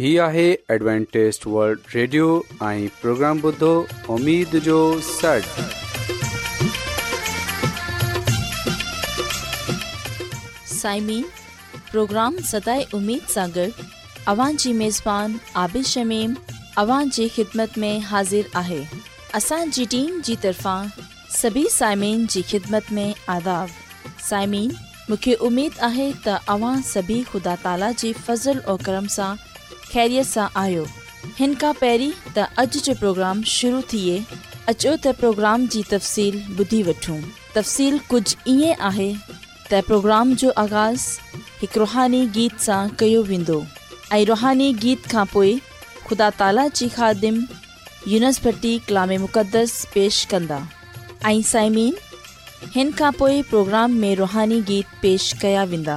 هي آهي Adventist world radio ۽ programme بدھو اميد جو سڙ سائمين پروگرام ستاي اميد ساغر اوان جي ميزبان عابد شميم اوان جي خدمت ۾ حاضر آهي اسان جي ٽيم جي طرفان سڀي سائمين جي خدمت ۾ آداب سائمين مونکي اميد آهي ته اوان سڀي خدا تالا جي فضل ۽ کرم سان ख़ैरियत सां आहियो हिन खां पहिरीं त अॼु जो प्रोग्राम शुरू थिए अचो त प्रोग्राम जी तफ़सील ॿुधी वठूं तफ़सील कुझु ईअं پروگرام جو जो आगाज़ हिकु रुहानी गीत सां कयो वेंदो रुहानी गीत खां خدا ख़ुदा ताला خادم ख़ादिम यूनिसभर्टी कलाम مقدس पेश कंदा प्रोग्राम में रुहानी गीत पेश कया वेंदा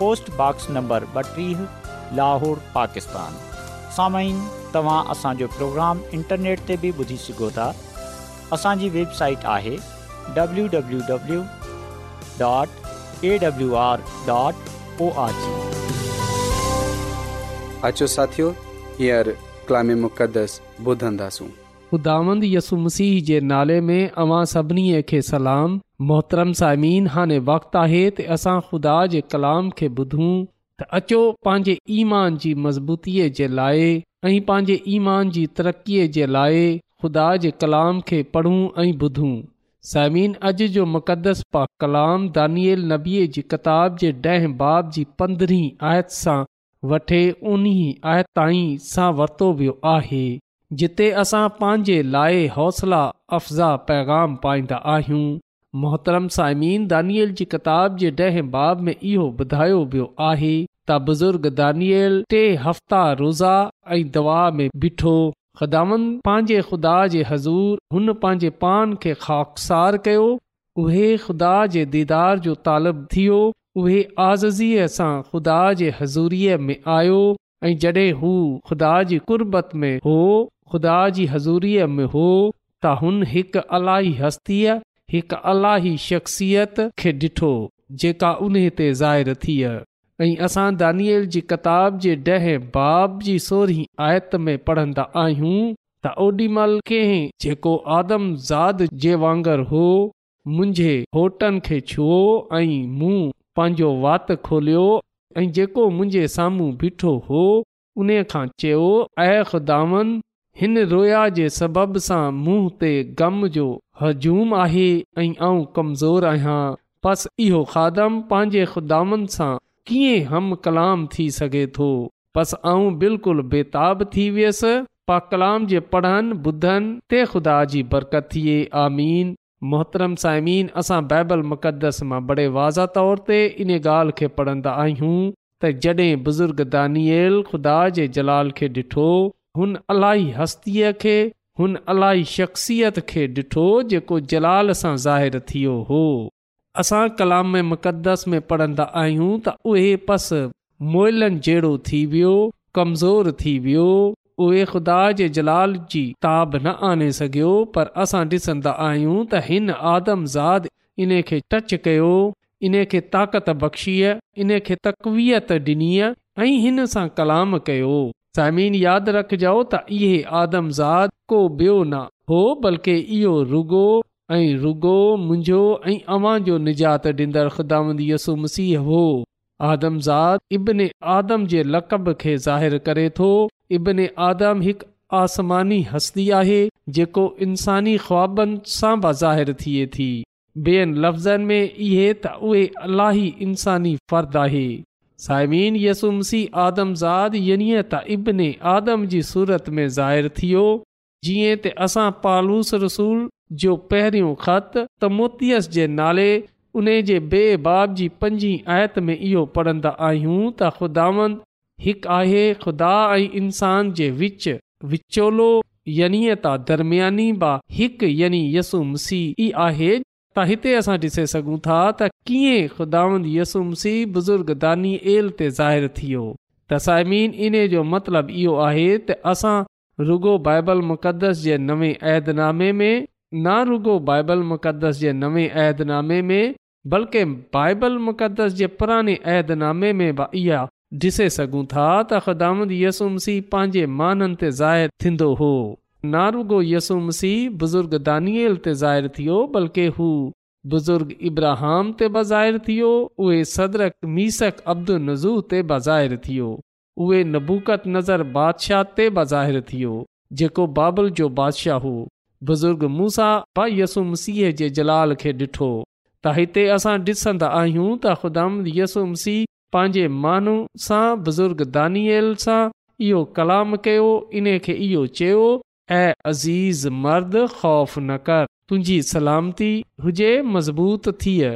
पोस्टॉक्स नाहौर पाकिस्तान तव्हां असांजो प्रोग्राम इंटरनेट ते बि ॿुधी सघो था असांजी वेबसाइट आहे नाले में सभिनी खे सलाम मोहतरम साइमीन हाणे वक़्तु आहे त असां ख़ुदा जे कलाम खे ॿुधूं त अचो पंहिंजे ईमान जी मज़बूतीअ जे लाइ ऐं पंहिंजे ईमान जी तरक़ीअ जे लाइ ख़ुदा जे कलाम खे पढ़ूं ऐं ॿुधूं साइमिन अॼु जो मुक़दस पा कलाम दानियल नबीअ जी किताब जे ॾहें बाब जी पंद्रहीं आयत सां वठे उन आयत ताईं सां वरितो वियो आहे जिते असां पंहिंजे लाइ हौसला अफ़्ज़ाह पैगाम पाईंदा आहियूं मोहतरम साइमीन दानियल जी किताब जे ॾहें बाब में इहो ॿुधायो वियो आहे त बुज़ुर्ग दानियल टे हफ़्ता रोज़ा ऐं दवा में ॿिठो ख़ुदांद पंहिंजे ख़ुदा जे हज़ूर हुन पंहिंजे पान खे ख़ाकसार कयो उहे ख़ुदा जे दीदार जो तालब थियो उहे आज़जीअ सां ख़ुदा जे हज़ूरीअ में आयो ऐं जॾहिं हू ख़ुदा जी कुर्बत में हो ख़ुदा जी हज़ूरीअ में हो त हुन हिकु अलाही हस्तीअ हिकु अलाही शख़्सियत खे ॾिठो जेका उन ते ज़ाहिर थिया ऐं असां दानियल जी किताब जे ॾहें बाब जी सोरी आयत में पढ़ंदा आहियूं त ओॾी कंहिं जेको आदम ज़ाद जे वांगुरु हो मुंहिंजे होटनि खे छुओ ऐं मूं पंहिंजो वात खोलियो ऐं जेको मुंहिंजे साम्हूं बीठो हो उन खां चयो हिन रोया जे सबब सां मुंहुं ते ग़म जो हज़ूम आहे ऐं कमज़ोरु आहियां बसि इहो खादम पंहिंजे ख़ुदानि सां कीअं हम कलाम थी सघे थो बसि आऊं बिल्कुलु बेताब थी वियसि पा कलाम जे पढ़नि ॿुधनि ते ख़ुदा जी बरकत थिए आमीन मोहतरम साइमीन असां बाइबल मुक़दस मां बड़े वाज़ा तौर ते इन ॻाल्हि खे पढ़ंदा आहियूं त जॾहिं बुज़ुर्ग दानियल ख़ुदा जे जलाल खे ॾिठो हुन अलाई हस्तीअ खे हुन अली शख़्सियत खे ॾिठो जेको जलाल सां ज़ाहिर थियो हो असां कलामस में पढ़न्दा आहियूं त उहे पस मोइलनि जहिड़ो थी वियो कमज़ोर थी वियो उहे ख़ुदा जे जलाल जी ताब न आने सघियो पर असां ॾिसंदा आहियूं त हिन इन खे टच कयो इन खे ताक़त बख़्शीअ इन खे तकवीयत डि॒नीअ ऐं हिन सां कलाम कयो साइमीन यादि रखिजो त इहे आदमज़ात को ॿियो न हो बल्कि इहो रुगो ऐं रुॻो मुंहिंजो ऐं अवां जो निजात ॾींदड़ ख़ुदा मसीह हो आदमज़ात इब्न आदम जे लक़ब खे ज़ाहिरु करे थो इब्न आदम हिकु आसमानी हस्ती आहे जेको इंसानी ख़्वाबनि सां बि ज़ाहिरु थिए थी ॿियनि लफ़्ज़नि में इहे त उहे इंसानी फ़र्दु आहे साइमिनसुम यसुमसी आदमज़ाद यनी त इब्न आदम जी सूरत में ज़ाहिर थियो जीअं त असां पालूस रसूल जो पहिरियों ख़त त मोतियस जे नाले उन जे बेबाब जी पंजी आयत में इहो पढ़ंदा आहियूं त ख़ुदावंद आहे ख़ुदा ऐं इंसान जे विच विचोलो यनी त दरमियानी बा हिकु यनी यसुम ई आहे त हिते असां ॾिसे सघूं था त कीअं खुदांदसूम सी बुज़ुर्ग दानी एल ते ज़ाहिरु थियो त साइमीन इन जो मतिलबु इहो आहे त असां रुगो बाइबल मुक़दस जे नवे ऐदनामे में न रुगो बाइबल मुक़दस जे नवे ऐदनामे में बल्कि बाइबल मुक़दस जे पुराणे ऐदनामे में बि इहा ॾिसे सघूं था त ख़ुदांदसूमसी पंहिंजे माननि ते ज़ाहिरु थींदो हो नारुगो यसुम सीह बुज़ुर्ग दानियल ते ज़ाहिर थी बल्कि हू बुज़ुर्ग इब्राहाम ते बज़ा थी वियो उहे सदरक मीसक अब्दु नज़ू ते बाज़िर थी वियो उहे नबूकत नज़र बादशाह ते बाज़ा थी वियो जेको बाबल जो बादशाह हो बुज़ुर्ग मूसा पा यसुम सीह जे जलाल खे ॾिठो त हिते असां ॾिसंदा आहियूं त ख़ुदा यसुम सीह पंहिंजे माण्हू सां बुज़ुर्ग दानियल सां इहो कलाम कयो इन खे इहो चयो ऐं अज़ीज़ मर्द ख़ौफ़ न कर तुंहिंजी सलामती हुजे मज़बूत थिए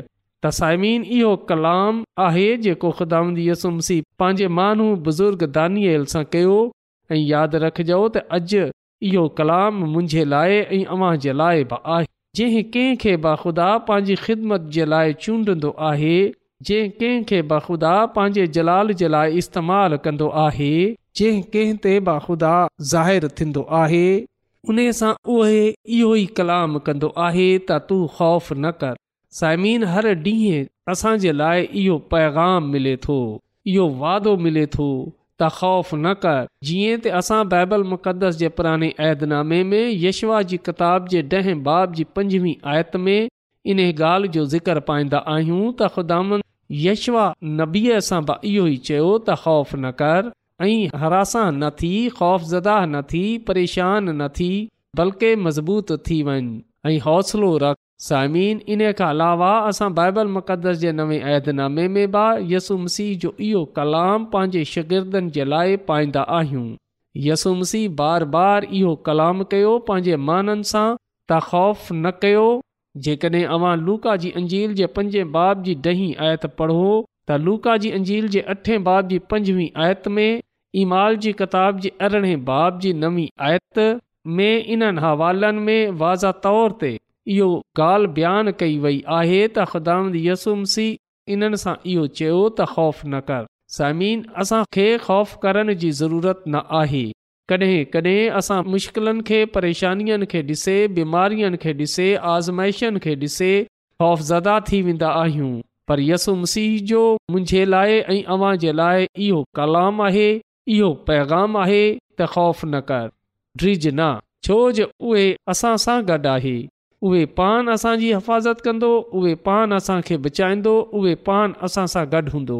तसाइमीन इहो कलाम आहे जेको ख़ुदा यसुमसी पंहिंजे माण्हू बुज़ुर्ग दानियल सां कयो ऐं यादि रखिजो त अॼु इहो कलाम मुंहिंजे लाइ ऐं अव्हां जे लाइ बि आहे जंहिं कंहिंखे ख़ुदा पंहिंजी ख़िदमत जे लाइ चूंडंदो आहे जंहिं कंहिं खे बख़ुदा पंहिंजे जलाल जे लाइ इस्तेमालु कंदो आहे जंहिं कंहिं ते बख़ुदा ज़ाहिरु थींदो आहे उन सां उहे इहो ई कलाम कंदो आहे त तू ख़ौफ़ न कर साइमीन हर ॾींहुं असांजे लाइ इहो पैगाम मिले थो इहो वादो मिले थो त ख़ौफ़ न कर जीअं त असां बाइबल मुक़दस जे पुराणे ऐदनामे में यशवा जी किताब जे ॾहें बाब जी पंजवीह आयत में इन ॻाल्हि जो ज़िक्र पाईंदा आहियूं त ख़ुदानि यशवा नबीअ सां बि इहो ई चयो त ख़ौफ़ न कर ऐं हरासा न थी ख़ौफ़ज़दा न थी परेशान न थी बल्कि मज़बूत थी वञ ऐं हौसलो रख साइमीन इन खां अलावा असां बाइबल मुक़दस जे नवे अहदनामे में बि यसुम मसीह जो इहो कलाम पंहिंजे शिगिर्दनि जे लाइ पाईंदा आहियूं यसुम ससीह बार बार इहो कलाम कयो पंहिंजे माननि सां त ख़ौफ़ न कयो जेकॾहिं अव्हां लूका जी अंजील जे पंजे बाब जी ॾहीं आयत पढ़ो त लूका जी अंजील जे अठे बाब जी पंजवीह आयत में ईमाल जी किताब जे अरिड़हें बाब जी नवी आयत में इन्हनि हवालनि में वाज़ा तौर ते इहो ॻाल्हि बयानु कई वई आहे त ख़ुदा यसुमसी इन्हनि सां इहो चयो त ख़ौफ़ न कर समीन असांखे ख़ौफ़ करण जी ज़रूरत न आहे कॾहिं कॾहिं असां मुश्किलनि खे परेशानियुनि खे ॾिसे बीमारियुनि खे ॾिसे आज़माइशनि खे ॾिसे ख़ौफ़ज़दा थी वेंदा आहियूं पर यसु मसीह जो मुंहिंजे लाइ ऐं अव्हां जे लाइ इहो कलाम आहे इहो पैगाम आहे त ख़ौफ़ न कर ड्रिज न छो जो उहे असां सां गॾु आहे उहे पान असांजी हिफ़ाज़त कंदो उहे पान असांखे बचाईंदो उहे पान असां सां गॾु हूंदो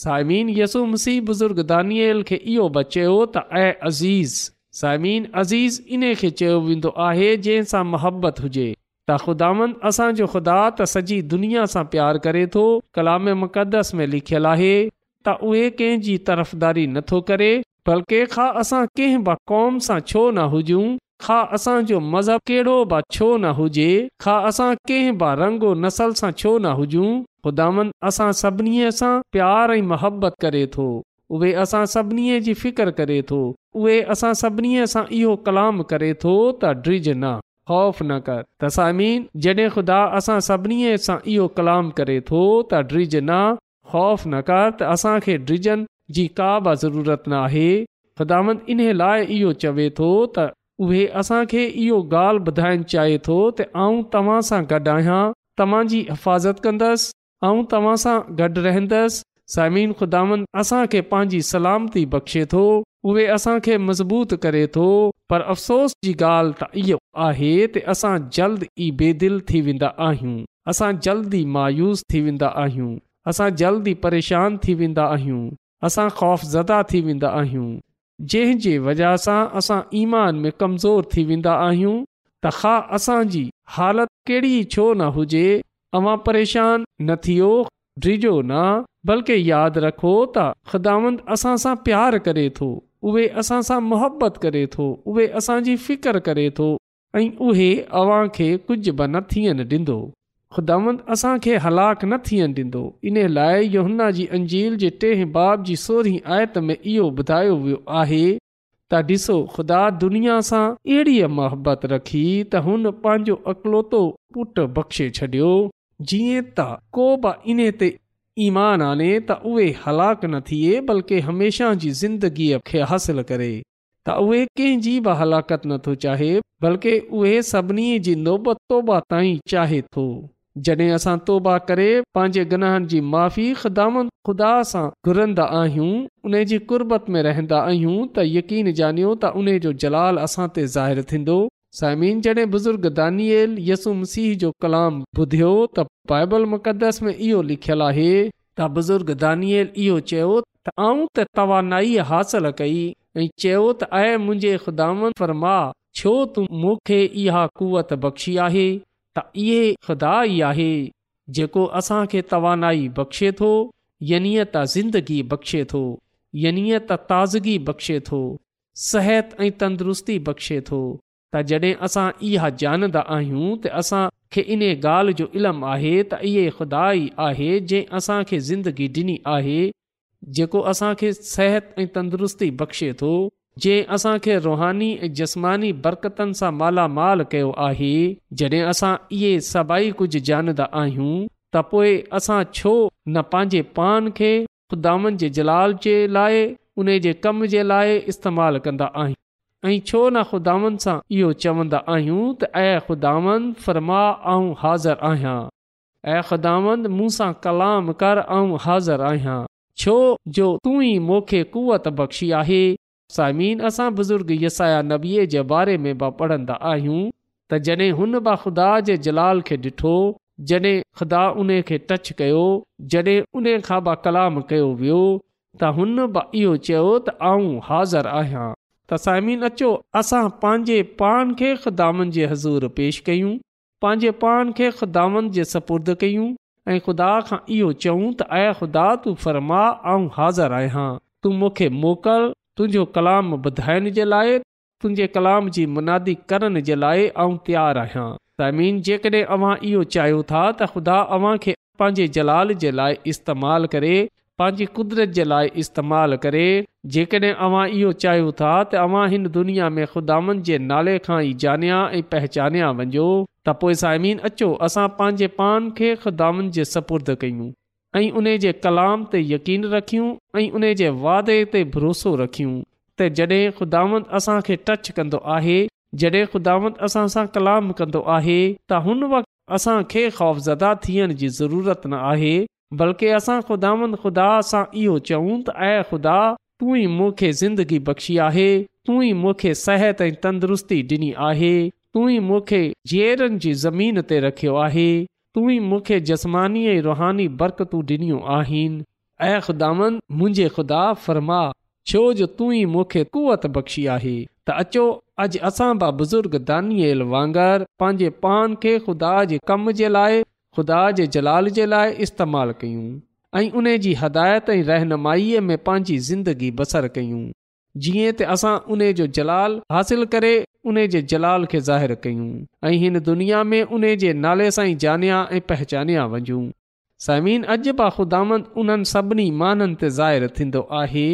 साइमिनसू मसीह बुज़ुर्ग दानियल खे इहो बचियो त ऐं अज़ीज़ साइमीन अज़ीज़ इन खे चयो वेंदो आहे जंहिं सां मुहबत हुजे त ख़ुदा असांजो ख़ुदा त सॼी दुनिया सां प्यार करे थो कलाम मक़दस में लिखियलु आहे त उहे कंहिं तरफ़दारी तर्फ़दारी नथो करे बल्कि खां असां कंहिं बि क़ौम सां छो न हुजूं खां असांजो मज़हब कहिड़ो बि छो न हुजे खां असां कंहिं ब रंग नसल सां छो न हुजूं ख़ुदान असां सभिनी सां प्यार ऐं मोहबत करे थो उहे असां सभिनी जी फिकर करे थो उहे असां सभिनी सां इहो कलाम करे थो त ड्रिज न ख़ौफ़ न कर तसामीन सामीन जॾहिं ख़ुदा असां सभिनी सां इहो कलाम करे थो त ड्रिज न ख़ौफ़ न कर त असांखे ड्रिजनि जी का बि ज़रूरत न आहे ख़ुदान इन लाइ इहो चवे थो त उहे असांखे इहो ॻाल्हि ॿुधाइण चाहे थो त आउं तव्हां सां गॾु आहियां तव्हांजी हिफ़ाज़त कंदसि ऐं तव्हां सां गॾु रहंदसि समीन खुदान असांखे पंहिंजी सलामती बख़्शे थो उहे असांखे मज़बूत करे थो पर अफ़सोस जी ॻाल्हि त इहो आहे त असां जल्द ई बेदिल थी वेंदा आहियूं असां जल्द ई मायूस थी वेंदा आहियूं असां जल्द ई परेशान थी वेंदा आहियूं असां ख़ौफ़ थी वेंदा आहियूं जे वजह सां असां ईमान में कमज़ोर थी वेंदा आहियूं त हा असांजी हालति कहिड़ी छो न हुजे अवां परेशान न थियो डिजो न बल्कि यादि रखो त ख़ुदांद असां सां प्यारु करे थो उहे असां सां मुहबत करे थो उहे असांजी फिकर करे थो ऐं उहे अव्हां खे कुझु बि न थियनि ॾींदो ख़ुदांद असांखे हलाक न थियनि ॾींदो इन लाइ योहन्ना जी अंजील जे टें बाब जी सोरहीं आयत में इहो ॿुधायो वियो आहे त ॾिसो ख़ुदा दुनिया सां अहिड़ीअ मोहबत रखी त हुन पंहिंजो अकलोतो पुट बख़्शे छॾियो जीअं त को बि इन्हे ते ईमान आने त उहे हलाकु न थिए बल्कि हमेशह जी ज़िंदगीअ खे हासिलु करे त उहे कंहिंजी बि हलाकत नथो चाहे बल्कि उहे सभिनी जी नौबत तौबा ताईं चाहे थो जॾहिं असां तौबा करे पंहिंजे गनहनि जी माफ़ी ख़ुदा ख़ुदा सां घुरंदा आहियूं उन जी कुर्बत में रहंदा आहियूं त यकीन ॼाणियो त उन जो जलाल असां ते ज़ाहिर थींदो समीन जॾहिं बुज़ुर्ग दानियल मसीह जो कलाम ॿुधियो त बाइबल मुक़दस में इहो लिखियलु आहे त बुज़ुर्ग दानियल इहो चयो त आऊं त तवानाई हासिल कई ऐं चयो त आहे मुंहिंजे ख़ुदा मूंखे इहा कुवत बख़्शी आहे त इहे ख़ुदा ई आहे जेको असांखे तवानाई बख़्शे थो यनिय त ज़िंदगी बख़्शे थो यनिअ त ताज़गी बख़्शे थो सिहत ऐं तंदुरुस्ती बख़्शे थो त जॾहिं असां इहा ॼाणंदा आहियूं त असांखे इन ॻाल्हि जो इल्मु आहे त इहे खुदा ई आहे जे असांखे ज़िंदगी ॾिनी आहे जेको असांखे सिहत ऐं तंदुरुस्ती बख़्शे थो जे असांखे रुहानी ऐं जस्मानी बरक़तनि सां मालामाल कयो आहे जॾहिं असां इहे सभई कुझु ॼाणंदा आहियूं त पोइ असां छो न पंहिंजे पान खे खुदानि जे जलाल जे लाइ उन जे कम जे लाइ इस्तेमालु कंदा आहियूं ऐं छो न ख़ुदान सां इहो चवंदा आहियूं त ऐं ख़ुदांद फ़र्मा ऐं हाज़ुरु आहियां ऐं ख़ुदांद मूंसां कलाम कर ऐं हाज़ुरु आहियां छो जो तू ई मोखे कुवत बख़्शी आहे साइमीन असां बुज़ुर्ग यसाया नबीअ जे बारे में बि पढ़ंदा आहियूं त जॾहिं हुन बि ख़ुदा जे जलाल खे ॾिठो जॾहिं ख़ुदा उन खे टच कयो जॾहिं उन खां कलाम कयो वियो त हुन बि इहो चयो हाज़िर आहियां तसाइमीन अचो असां पंहिंजे पान खे ख़ुदानि जे हज़ूर पेश कयूं पंहिंजे पान खे ख़ुदानि जे सपुर्द कयूं ऐं ख़ुदा खां इहो चऊं त ऐं ख़ुदा तूं फर्मा ऐं हाज़िर आहियां तूं मूंखे मोकल तुंहिंजो कलाम ॿुधाइण जे लाइ तुंहिंजे कलाम जी मुनादी करण जे लाइ ऐं तयारु आहियां साइमीन जेकॾहिं अवां इहो चाहियो था त ख़ुदा अव्हांखे पंहिंजे जलाल जे लाइ इस्तेमालु करे पंहिंजी कुदरत जे लाइ इस्तेमालु करे जेकॾहिं अवां इहो चाहियो था तव्हां हिन दुनिया में ख़ुदानि जे नाले खां ई जानिया ऐं पहचानिया वञो त पोइ साइमीन अचो असां पंहिंजे पान खे ख़ुदानि जे सपुर्द कयूं ऐं उन जे कलाम ते यकीन रखियूं ऐं उन जे वादे ते भरोसो रखियूं त जॾहिं ख़ुदांद असां खे टच कंदो आहे जॾहिं ख़ुदा असां सां कलाम कंदो आहे त हुन वक़्तु असां खे ख़ौफ़ज़दा थियण जी ज़रूरत न आहे बल्कि असां ख़ुदा ख़ुदा सां इहो चऊं त ऐं ख़ुदा तू ई मूंखे ज़िंदगी बख़्शी आहे तू ई मूंखे सिहत ऐं तंदुरुस्ती ॾिनी आहे तू ई मूंखे जीअरनि जी ज़मीन ते रखियो आहे तू ई मूंखे जसमानी ऐं रुहानी बरकतूं ॾिनियूं आहिनि ऐं ख़ुदांद मुंहिंजे ख़ुदा फरमा छो जो तू ई मूंखे कुवत बख़्शी आहे त अचो अॼु असां बि बुज़ुर्ग दानियल वांगर पंहिंजे पान खे ख़ुदा जे कम जे लाइ ख़ुदा जे जलाल जे लाइ इस्तेमालु कयूं ऐं उन जी हदायत ऐं रहनुमाई में पंहिंजी ज़िंदगी बसर कयूं जीअं त असां उन जो जलाल हासिल करे उन जे जलाल खे ज़ाहिर कयूं ऐं हिन दुनिया में उन जे नाले सां ई जानिया ऐं पहचानिया वञूं समीन अॼु बि ख़ुदांद उन्हनि सभिनी माननि ते ज़ाहिर थींदो आहे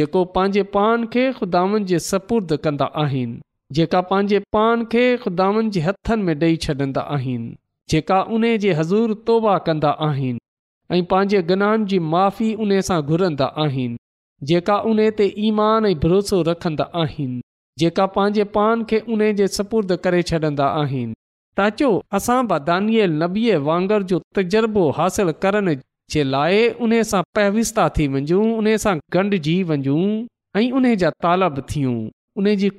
जेको पंहिंजे पान खे ख़ुदानि जे सपुर्द कंदा आहिनि जेका पंहिंजे पान खे ख़ुदानि जे हथनि में ॾेई छॾंदा आहिनि जेका उन जे हज़ूर तौबा कंदा आहिनि ऐं पंहिंजे गन्हनि जी माफ़ी उन सां घुरंदा आहिनि जेका उन ते ईमान ऐं भरोसो रखंदा आहिनि जेका पंहिंजे पान खे उन जे सपुर्द करे छॾंदा आहिनि ताचो असां दानियल नबीअ वांगर जो तजुर्बो हासिल करण जे लाइ उन सां थी वञू उन सां गॾु जी ऐं उन जा तालब थियूं उन जी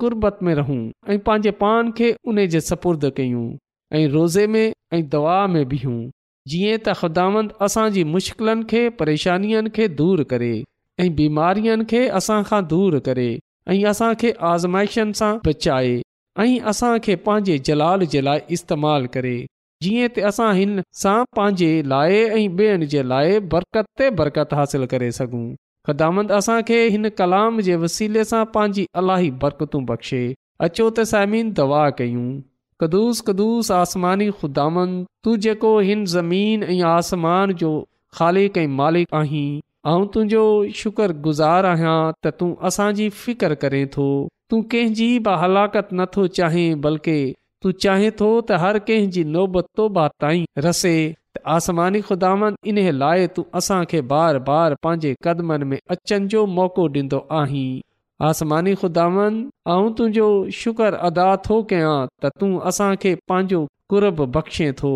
में रहूं ऐं पंहिंजे पान खे उन जे सपुर्द कयूं ऐं रोज़े में ऐं दवा में बीहूं जीअं त ख़दामंद असांजी मुश्क़िलनि खे परेशानियुनि खे दूरि करे ऐं बीमारियुनि खे असां खां दूरि करे ऐं असांखे आज़माइशनि सां बचाए ऐं असांखे पंहिंजे जलाल जे लाइ इस्तेमालु करे जीअं त असां हिन सां पंहिंजे लाइ ऐं ॿियनि जे लाइ बरक़त ते बरक़त हासिलु करे सघूं ख़दामंद असांखे हिन कलाम जे वसीले सां पंहिंजी अलाही बरकतूं बख़्शे अचो त दवा कयूं कदुूस कदुस आसमानी ख़ुदान तूं जेको हिन ज़मीन ऐं आसमान जो ख़ालिक ऐं तुंहिंजो शुकर गुज़ार आहियां त तूं असांजी फिकर करे थो तूं कंहिंजी बि हलाकत नथो चाहीं बल्कि तूं चाहें थो त हर कंहिंजी नोबतोबाताई रसे त आसमानी ख़ुदांद इन्हे लाइ तूं असांखे बार बार पंहिंजे कदमनि में अचनि जो मौक़ो ॾींदो आहीं आसमानी ख़ुदा तुंहिंजो शुक्र अदा थो कयां त तूं असांखे पंहिंजो गुरबु बख़्शे थो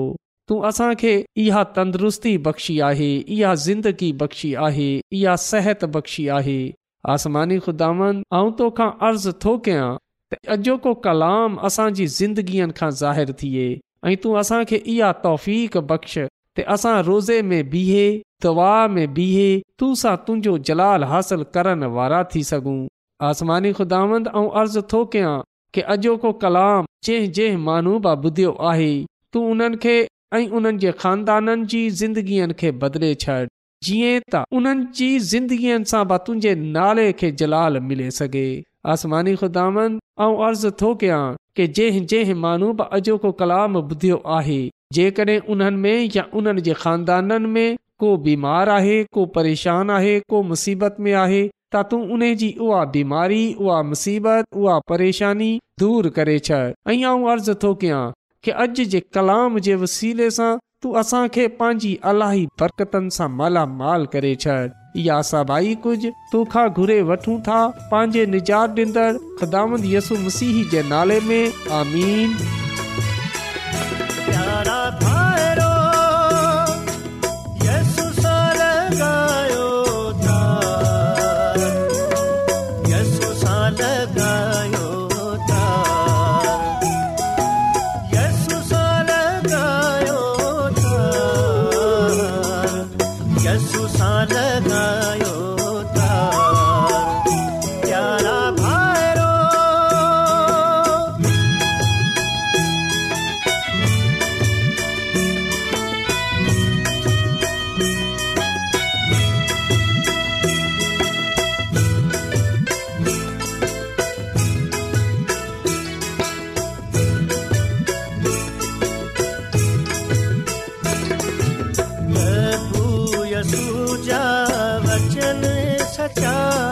तूं असांखे इहा तंदुरुस्ती बख़्शी आहे इहा ज़िंदगी बख़्शी आहे इहा सिहत बख़्शी आहे आसमानी ख़ुदांद तोखा अर्ज़ु थो कयां त अॼोको कलाम असांजी ज़िंदगीअनि खां ज़ाहिरु थिए ऐं तूं असांखे इहा तौफ़ बख़्श ते असां रोज़े में बीहे दवा में बीहे तूं सां तुंहिंजो जलाल हासिलु करण वारा थी सघूं आसमानी ख़ुदांद अर्ज़ु थो कयां के अॼो को कलाम जंहिं जंहिं मानूब ॿुधियो आहे तू उन्हनि खे ऐं उन्हनि जे ख़ानदाननि जी ज़िंदगीअ खे बदिले छॾ जीअं त उन्हनि जी ज़िंदगीअ सां बि तुंहिंजे नाले खे जलाल मिले सघे आसमानी ख़ुदांद ऐं अर्ज़ु थो कयां के जंहिं जंहिं मानूब अॼो को कलाम ॿुधियो आहे जेकॾहिं उन्हनि में या उन्हनि जे में को बीमार आहे को परेशान आहे को मुसीबत में आहे त तूं उन जी उहा बीमारी कयां कि अॼु जे कलाम जे वसीले सां तूं असांखे पंहिंजी अलाही बरकतनि सां मालामाल करे छ सभई कुझु पंहिंजे निजात सचा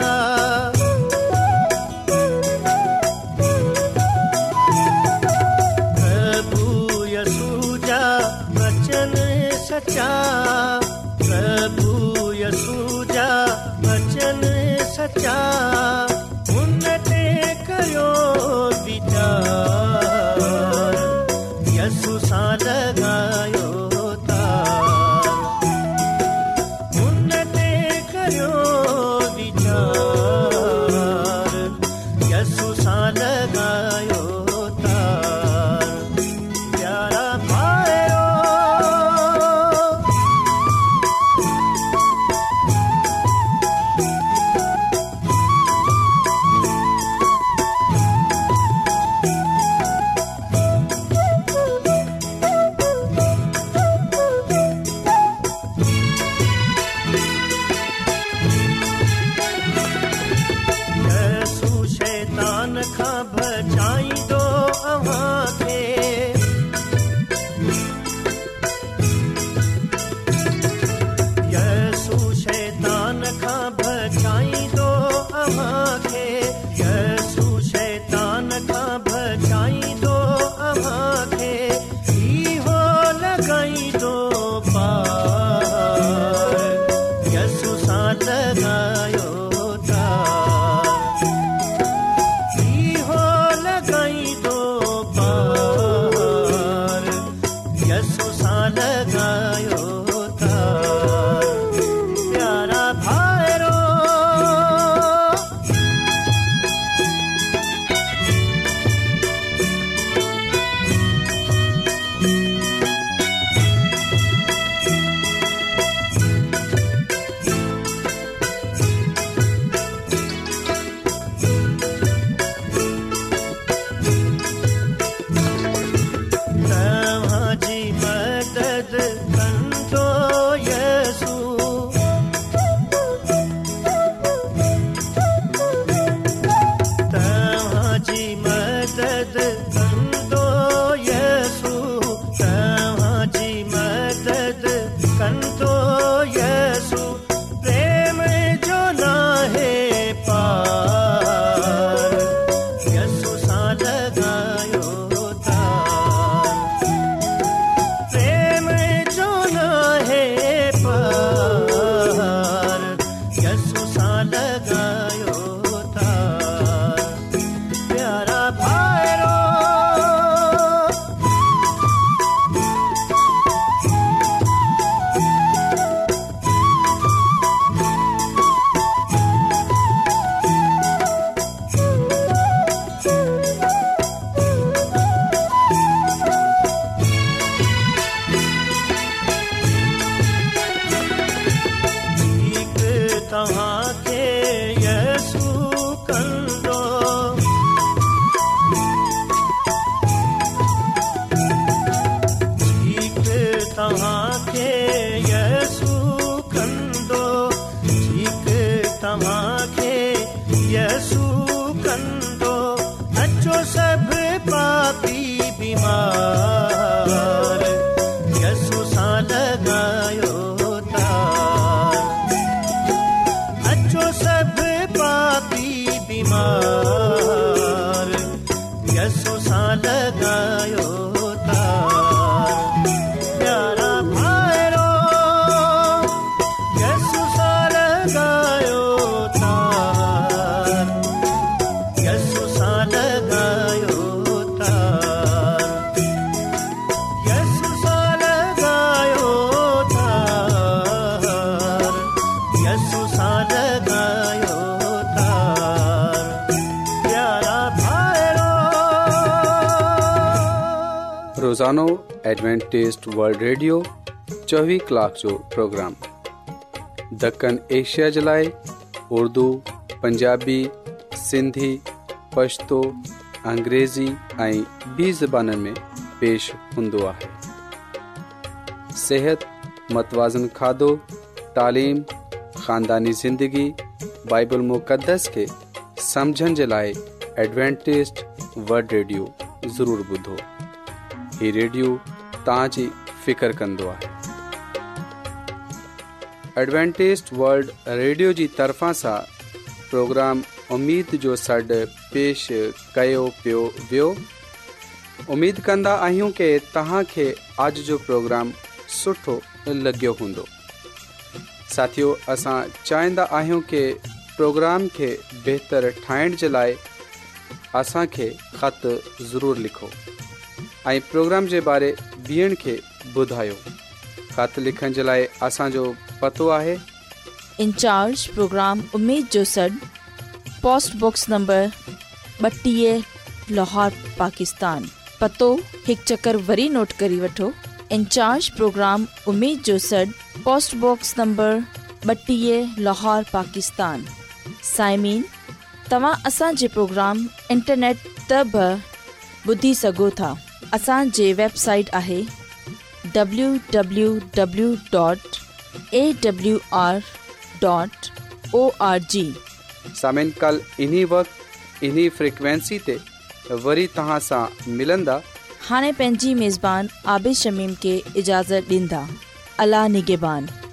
एडवेंटेज़ वल्ड ورلڈ ریڈیو कलाक जो جو پروگرام دکن ایشیا جلائے اردو پنجابی سندھی پشتو अंग्रेज़ी ऐं ॿी میں پیش पेश हूंदो आहे सिहत मतवाज़न खाधो तालीम ख़ानदानी ज़िंदगी बाइबल मुक़दस खे समझण जे लाइ एडवेंटेज़ वल्ड हीउ रेडियो तव्हांजी फ़िकर कंदो आहे एडवेंटेज वल्ड रेडियो जी तर्फ़ा सां प्रोग्राम उमेद जो सॾु पेश कयो पियो वियो उमेद कंदा आहियूं कि तव्हांखे अॼ پروگرام प्रोग्राम सुठो लॻियो हूंदो साथियो असां चाहींदा आहियूं की प्रोग्राम खे बहितरु ठाहिण जे लाइ असांखे ख़तु इंचार्ज प्रोग्राम उमेद जो सॾ पोस्टबॉक्स नंबर ॿटीह लाहौर पाकिस्तान पतो हिकु चकर वरी नोट करे वठो in charge programme box number लोहो Pakistan साइमीन तव्हां असांजे प्रोग्राम इंटरनेट त ॿुधी सघो था असांजे वेबसाइट आहे वरी हाणे पंहिंजी عابد आबिशमीम खे اجازت ॾींदा अलाह نگہبان